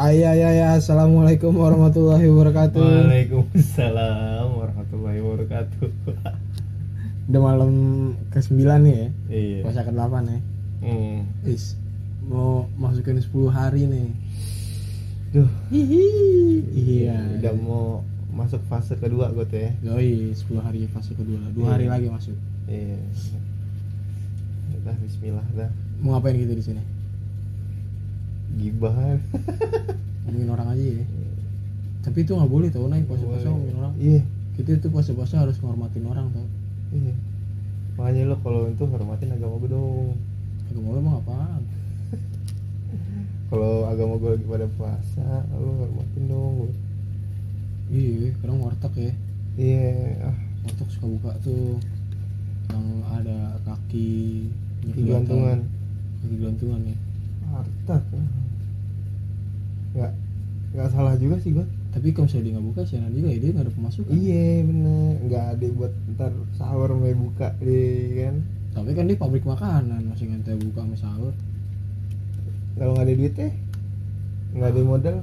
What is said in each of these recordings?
Ayah ya ya assalamualaikum warahmatullahi wabarakatuh. Waalaikumsalam warahmatullahi wabarakatuh. Udah malam ke 9 nih ya. iya. Puasa ke 8 ya. Hmm. Is mau masukin 10 hari nih. Duh, Hihi. Iya. udah mau masuk fase kedua gue tuh ya. Yoi, 10 hari fase kedua. Dua hari Iya. lagi masuk. Iya. Udah bismillah dah. Mau ngapain gitu di sini? Gibah. Ngomongin orang aja ya. Tapi itu nggak boleh tau naik puasa-puasa ngomongin orang. Iya. Kita itu puasa-puasa harus ngormatin orang tau. Iya. Makanya lo kalau itu hormatin agama gue dong. Agama lo emang apaan? Kalau agama gue lagi pada puasa, lo hormatin dong. Iya, kadang warteg ya. Iya. Ah, Warteg suka buka tuh yang ada kaki Kaki gelantungan. kaki gelantungan ya kan. Nggak, nggak salah juga sih gue. tapi kalau misalnya dia nggak buka siaran juga ya dia nggak ada pemasukan Iya bener, nggak ada buat ntar sahur mau buka deh kan. tapi kan dia pabrik makanan masih ngantai buka sama sahur Kalau nggak ada duit teh, nggak ada modal.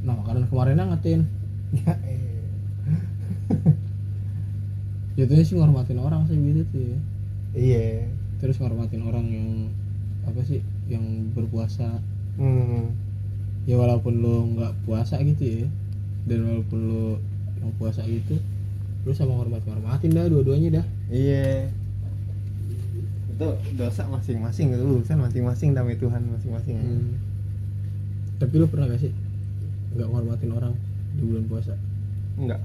nah makanan kemarin ngangetin Ya, eh. jatuhnya sih ngormatin orang sih gitu tuh ya Iya. terus ngormatin orang yang apa sih yang berpuasa Hmm. Ya walaupun lo nggak puasa gitu ya dan walaupun lo yang puasa gitu lu sama hormat hormatin dah dua-duanya dah Iya. Itu dosa masing-masing itu urusan masing-masing damai Tuhan masing-masing. Hmm. Tapi lu pernah gak sih nggak ngormatin orang di bulan puasa? Enggak.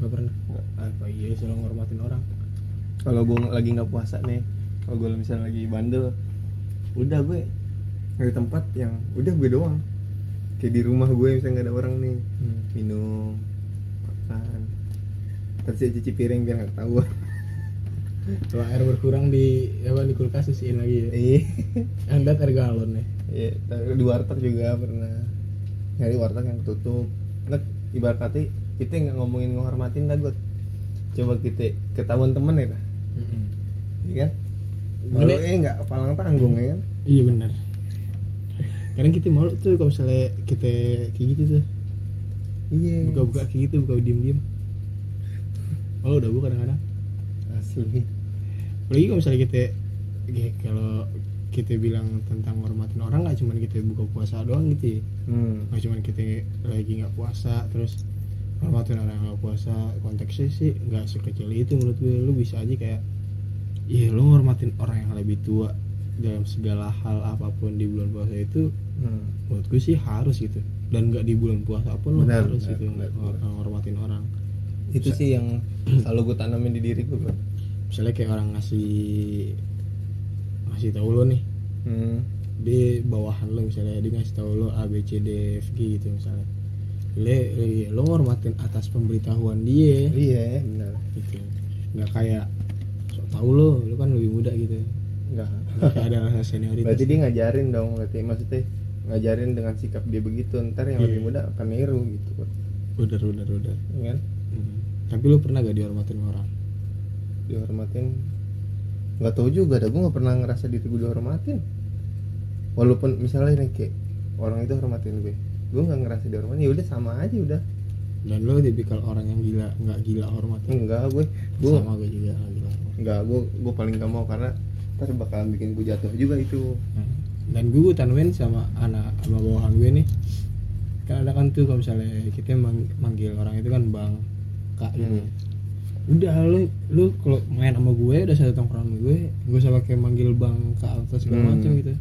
Gak pernah. Enggak. Apa iya selalu ngormatin orang? Kalau gue lagi nggak puasa nih, kalau gue misalnya lagi bandel, udah gue dari tempat yang udah gue doang. Kayak di rumah gue misalnya nggak ada orang nih, Hmm. minum, makan, terus ya cuci piring biar nggak ketahuan. Kalau air berkurang di apa di kulkas isiin lagi ya. Iya. Yang lihat air galon nih. Iya, tapi di warteg juga pernah nyari warteg yang tutup. Nah, ibarat kata kita nggak ngomongin ngehormatin dah gue. Coba kita ketahuan temen ya, dah. iya kan? Kalau eh nggak palang tanggung ya kan? Iya benar. Kadang kita malu tuh kalau misalnya kita kayak gitu tuh Iya. buka-buka kayak gitu buka diem-diem. Malu udah gua kadang-kadang. Asli. Apalagi kalau misalnya kita ya, kalau kita bilang tentang ngormatin orang nggak cuma kita buka puasa doang gitu ya. Hmm. nggak cuma kita lagi nggak puasa terus hormatin orang yang nggak puasa konteksnya sih nggak sekecil itu menurut gue lu bisa aja kayak iya lu ngormatin orang yang lebih tua dalam segala hal apa pun di bulan puasa itu Hmm. menurut gue sih harus gitu dan nggak di bulan puasa pun Benar, harus benar, gitu benar, ngormatin orang Itu sih yang selalu gue tanamin di diri gue. Bro. misalnya kayak orang ngasih ngasih tahu lo nih Hmm. di bawahan lo misalnya dia ngasih tahu lo A B C D F G gitu misalnya le, le- lo ngormatin atas pemberitahuan dia Iya, benar. gitu nggak kayak so tahu lo lo kan lebih muda gitu Enggak. nggak ada rasa senioritas Berarti dia ngajarin dong, berarti maksudnya ngajarin dengan sikap dia begitu ntar yang Iya. lebih muda akan niru gitu. Bro. udah udah udah. Iya kan? Hmm. tapi lo pernah gak dihormatin orang? Dihormatin? Nggak tahu juga dah gue nggak pernah ngerasa diri gue dihormatin. Walaupun misalnya nih kayak orang itu hormatin gue gue nggak ngerasa dihormatin. Ya udah sama aja udah. Dan lo tipikal orang yang gila nggak gila hormatin? Enggak gue. Gue sama gue juga nggak gila enggak gue gue paling gak mau karena ntar bakalan bikin gue jatuh juga itu. Nah, dan gue gue tanuin sama anak sama bawahan gue nih. Kan ada kan tuh kalau misalnya kita mang- manggil orang itu kan bang kak gitu. Hmm. udah lu lu kalau main sama gue udah satu tongkrongan sama gue gue sama kayak manggil bang kak atau segala Hmm. macam gitu.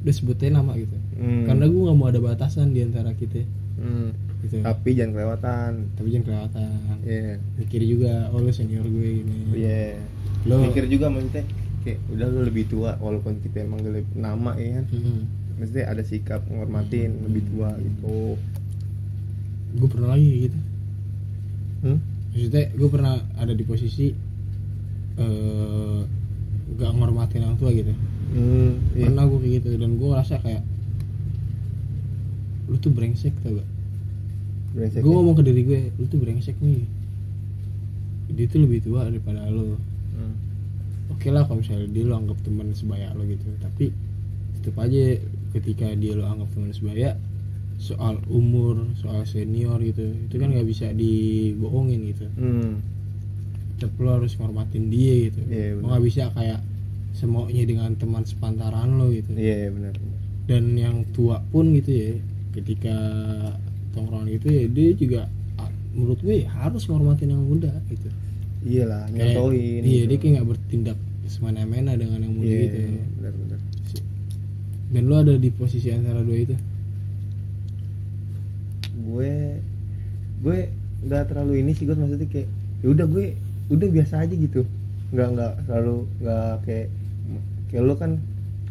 Udah sebutin nama gitu. Hmm. karena gue nggak mau ada batasan di antara kita. Hmm. gitu. Tapi jangan kelewatan. Tapi jangan kelewatan. Iya. Mikir juga oh lu senior gue gini. Iya. Lo mikir juga maksudnya kayak udah lu lebih tua walaupun kita emang lebih nama ya kan Mm-mm. maksudnya ada sikap menghormatin Hmm. lebih tua gitu gue pernah lagi kayak gitu hmm? maksudnya gue pernah ada di posisi eh gak ngormatin orang tua gitu Hmm, iya. pernah gue kayak gitu dan gue ngerasa kayak lu tuh brengsek tau gak Brengsek gue ya? ngomong ke diri gue lu tuh brengsek nih dia tuh lebih tua daripada lo Hmm. Oke lah kalau misalnya dia lo anggap teman sebaya lo gitu tapi tetap aja ketika dia lo anggap teman sebaya soal umur soal senior gitu itu kan nggak bisa dibohongin gitu hmm. tetap lo harus ngormatin dia gitu Iya, lo benar. nggak bisa kayak semaunya dengan teman sepantaran lo gitu iya iya, benar benar. dan yang tua pun gitu ya ketika tongkrongan itu ya dia juga menurut gue harus ngormatin yang muda gitu iyalah nyontohin iya gitu. dia kayak nggak bertindak semena-mena dengan yang muda iya gitu benar benar. Dan lo ada di posisi antara dua itu? Gue gue nggak terlalu ini sih gue maksudnya kayak ya udah gue udah biasa aja gitu. Nggak nggak selalu nggak kayak kayak lo kan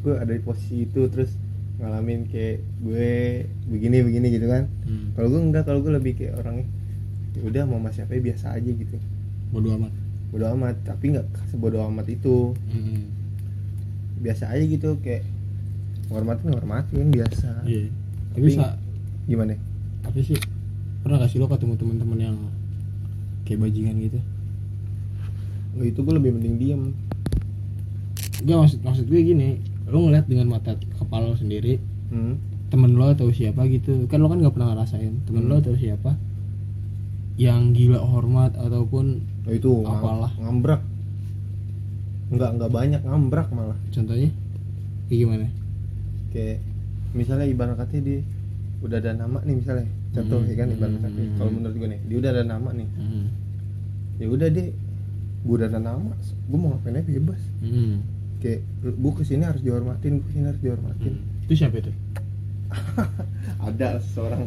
gue ada di posisi itu terus ngalamin kayak gue begini begini gitu kan. Hmm. kalau gue enggak kalau gue lebih kayak orangnya ya udah mau mas siapa biasa aja gitu bodo amat. Bodo amat tapi nggak sebodo amat itu. Hmm. biasa aja gitu kayak ngormatin ngormatin biasa. Iya. Tapi Tapi- sa- gimana? Apa sih pernah gak sih lo ketemu teman-teman yang kayak bajingan gitu? Oh, itu gue lebih mending diem. Enggak maksud maksud gue gini lo ngeliat dengan mata kepala lo sendiri hmm. temen lo atau siapa gitu. Kan lo kan nggak pernah ngerasain temen Hmm. lo atau siapa yang gila hormat ataupun Oh itu Apalah. ngambrak. Nggak nggak banyak ngambrak malah. Contohnya? Kayak gimana? Kayak misalnya ibarat katanya dia udah ada nama nih misalnya. Contoh Hmm, ya kan ibarat katanya hmm. kalau menurut gue nih dia udah ada nama nih. Hmm. ya udah deh gue udah ada nama gue mau ngapain aja bebas. Hmm. kayak gue ke sini harus dihormatin gue ke sini harus dihormatin. Hmm. itu siapa itu? Ada seorang.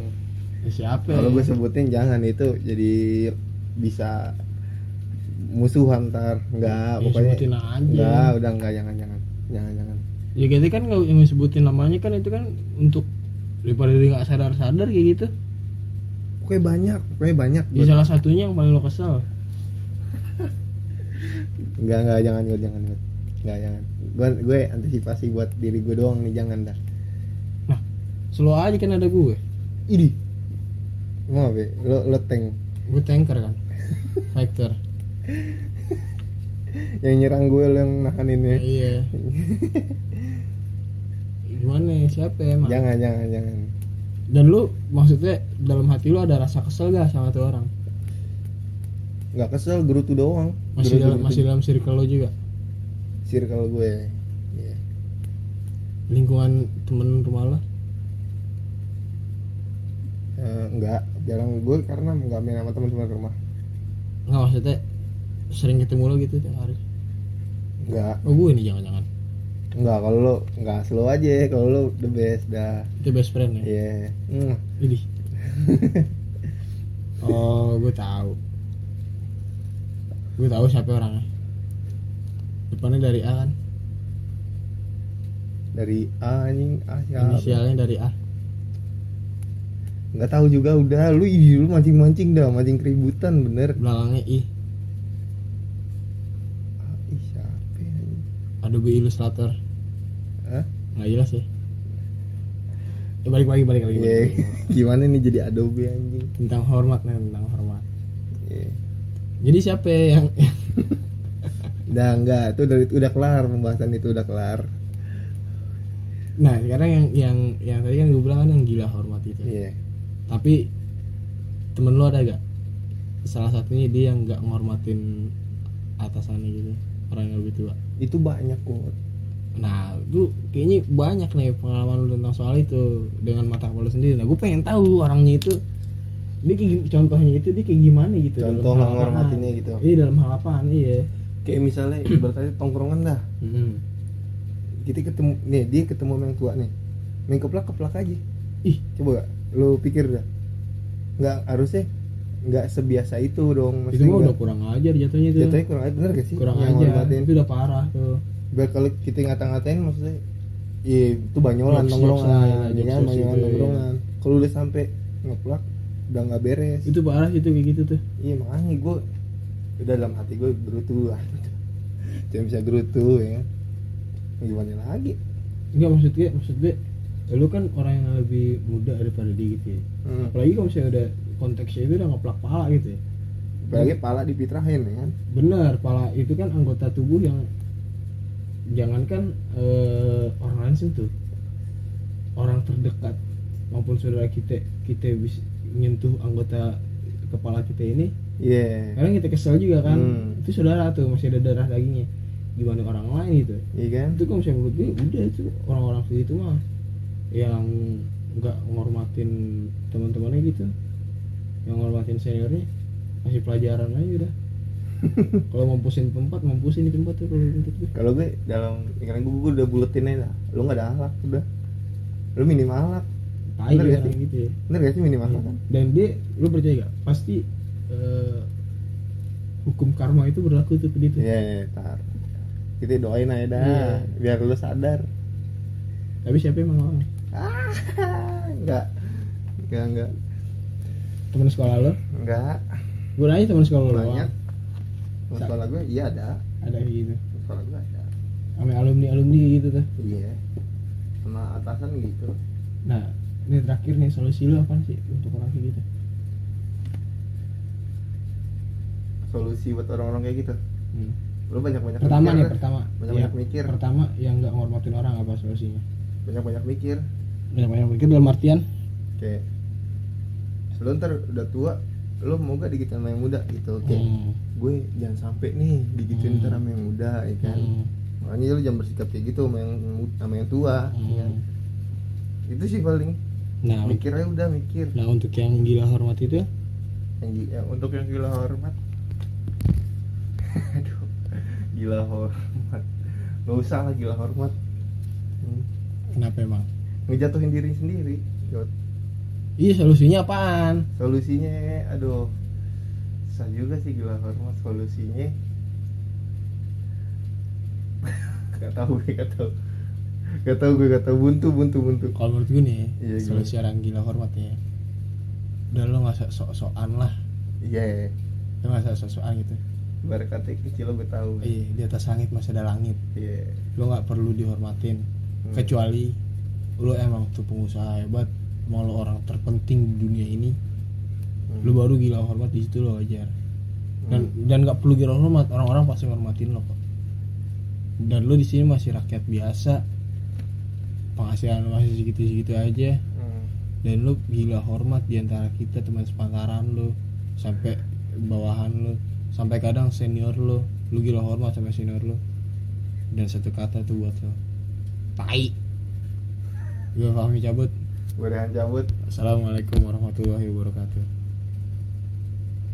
Ya, siapa kalau gue sebutin jangan itu jadi bisa musuhan ntar nggak Ya, pokoknya sebutin aja. nggak udah nggak jangan jangan jangan jangan. Ya gitu kan nggak yang sebutin namanya kan itu kan untuk daripada dia nggak sadar sadar kayak gitu. Pokoknya banyak pokoknya banyak. Ya salah satunya yang paling lo kesel. Nggak nggak jangan gue jangan gue nggak jangan. Gue gue antisipasi buat diri gue doang nih jangan dah. Nah slow aja kan ada gue ini. Mau be lo lo tank. Gue tanker kan. Fighter yang nyerang gue lo yang nahaninnya iya. Gimana ya, siapa ya emang? Jangan jangan jangan. Dan lu maksudnya dalam hati lu ada rasa kesel gak sama tuh orang? Nggak kesel gerutu doang. Masih Gerutu- dalam gerutu. masih dalam circle lo juga? Circle gue Iya. lingkungan temen rumah lo Eh, enggak jarang. Gue karena nggak main sama teman-teman ke rumah. Nggak maksudnya sering ketemu lo gitu tiap hari? Enggak oh gue nih jangan-jangan. Enggak kalau lo enggak slow aja kalau lo the best dah. Itu best friend ya? Iya. Hmm. Ini. oh gue tahu. Gue tahu siapa orangnya. Depannya dari A kan? Dari A anjing. A siapa? Inisialnya dari A. Nggak tahu juga udah. Lu ih lu mancing mancing dah mancing keributan bener. Belakangnya I Ah, ih siapa ya anjing? Adobe Illustrator Hah? nggak jelas ya. Eh, balik lagi balik lagi, balik lagi. gimana nih jadi Adobe anjing? Tentang hormat nih tentang hormat. Iya. jadi siapa yang udah enggak itu dari udah kelar pembahasan itu udah kelar. Nah sekarang yang yang yang tadi kan gue bilang kan yang gila hormat itu. Iya. Tapi temen lo ada gak salah satunya dia yang nggak ngormatin atasannya gitu orang yang lebih tua itu banyak kok nah lu kayaknya banyak nih pengalaman lu tentang soal itu dengan mata kepala sendiri. Nah gue pengen tahu orangnya itu dia kayak contohnya itu dia kayak gimana gitu dalam contoh ngormatinnya gitu. iya dalam hal apaan iya. Kayak misalnya ibaratnya tongkrongan dah. Mm-mm. kita ketemu nih dia ketemu yang tua nih. Main keplak keplak aja. Ih. Coba gak lu pikir dah. Nggak harusnya nggak sebiasa itu dong itu mah udah kurang ajar jatuhnya itu. Jatuhnya kurang aja bener gak sih? Kurang Yang ajar. itu udah parah tuh. Biar kalau kita ngata-ngatain maksudnya iya itu banyolan jokes, ya jokes, kan banyolan itu, iya. tongkrongan kalau udah sampai ngeplak udah nggak beres. Itu parah itu kayak gitu tuh. Iya makanya gue udah dalam hati gue gerutu jangan bisa gerutu ya kan? Gimana lagi? Enggak maksud gue maksud gue ya lu kan orang yang lebih muda daripada dia gitu ya. Hmm. apalagi kalau misalnya udah konteksnya itu udah ngeplak pala gitu ya. Apalagi pala dipitrahin ya kan? Bener pala itu kan anggota tubuh yang jangankan eh, orang lain sentuh orang terdekat maupun saudara kita kita bisa nyentuh anggota kepala kita ini. Iya. Kadang kita kesel juga kan. Hmm. itu saudara tuh masih ada darah dagingnya. Gimana orang lain gitu. Iya kan? Itu kan misalnya menurut gue udah itu orang-orang segitu mah yang nggak ngormatin teman-temannya gitu yang ngormatin seniornya kasih pelajaran aja udah. Kalau mampusin tempat mampusin di tempat tuh kalau menurut gue kalau gue dalam pikiran gue gue udah buletin aja lah. Lu nggak ada akhlak udah. Lu minim akhlak. Tai Bener gak sih? gitu ya. Bener gak sih minim akhlak? Kan dan dia lu percaya gak pasti eh, hukum karma itu berlaku tuh ke dia tuh iya yeah, tar. Kita doain aja dah Iya. biar lu sadar. Tapi siapa yang mau? Ah enggak enggak enggak teman sekolah lo? Enggak. Gue nanya teman sekolah lo banyak. Temen sekolah gue iya ada. Ada kayak gitu. Temen sekolah gue ada. Sama alumni alumni gitu tuh. Iya. Sama atasan gitu. Nah ini terakhir nih solusi lu apa sih untuk orang kayak gitu? Solusi buat orang-orang kayak gitu? Hmm. lu banyak banyak pertama nih pertama. Banyak-banyak Ya, mikir. pertama yang nggak ngormatin orang apa solusinya? Banyak banyak mikir. Banyak banyak mikir dalam artian? Kayak lu ntar udah tua lu mau gak digituin sama yang muda gitu kayak Hmm. gue jangan sampai nih digituin Hmm. ntar sama yang muda ya kan Hmm. makanya lu jangan bersikap kayak gitu sama yang sama yang tua ya kan? Hmm. itu sih paling nah mikirnya udah mikir nah untuk yang gila hormat itu ya yang, gi- yang untuk yang gila hormat aduh gila hormat nggak usah lah gila hormat hmm. kenapa emang ngejatuhin diri sendiri Jod. Iya solusinya apaan? Solusinya aduh susah juga sih gila hormat solusinya. Gak tahu gue gak tahu. Gak tahu gue gak tahu. Buntu buntu buntu. Kalau menurut gue nih Iya, solusi orang gila hormat ya. Udah lo nggak sok-sokan lah. Iya lo nggak sok-sokan gitu. Baru kata kecil lo gue tahu. Iya di atas langit masih ada langit. Iya. Lo nggak perlu dihormatin. Hmm. kecuali lo emang tuh pengusaha hebat mau lo orang terpenting di dunia ini. Hmm. lo baru gila hormat di situ lo wajar. Dan Hmm. dan nggak perlu gila hormat orang-orang pasti hormatin lo kok. Dan lo di sini masih rakyat biasa. Penghasilan lo masih segitu-segitu aja. Hmm. dan lu gila hormat di antara kita teman sepantaran lu sampai bawahan lu sampai kadang senior lu. Lu gila hormat sama senior lu. Dan satu kata tuh buat lo. Tai. Gue Fahmi cabut gue udah cabut. Assalamualaikum warahmatullahi wabarakatuh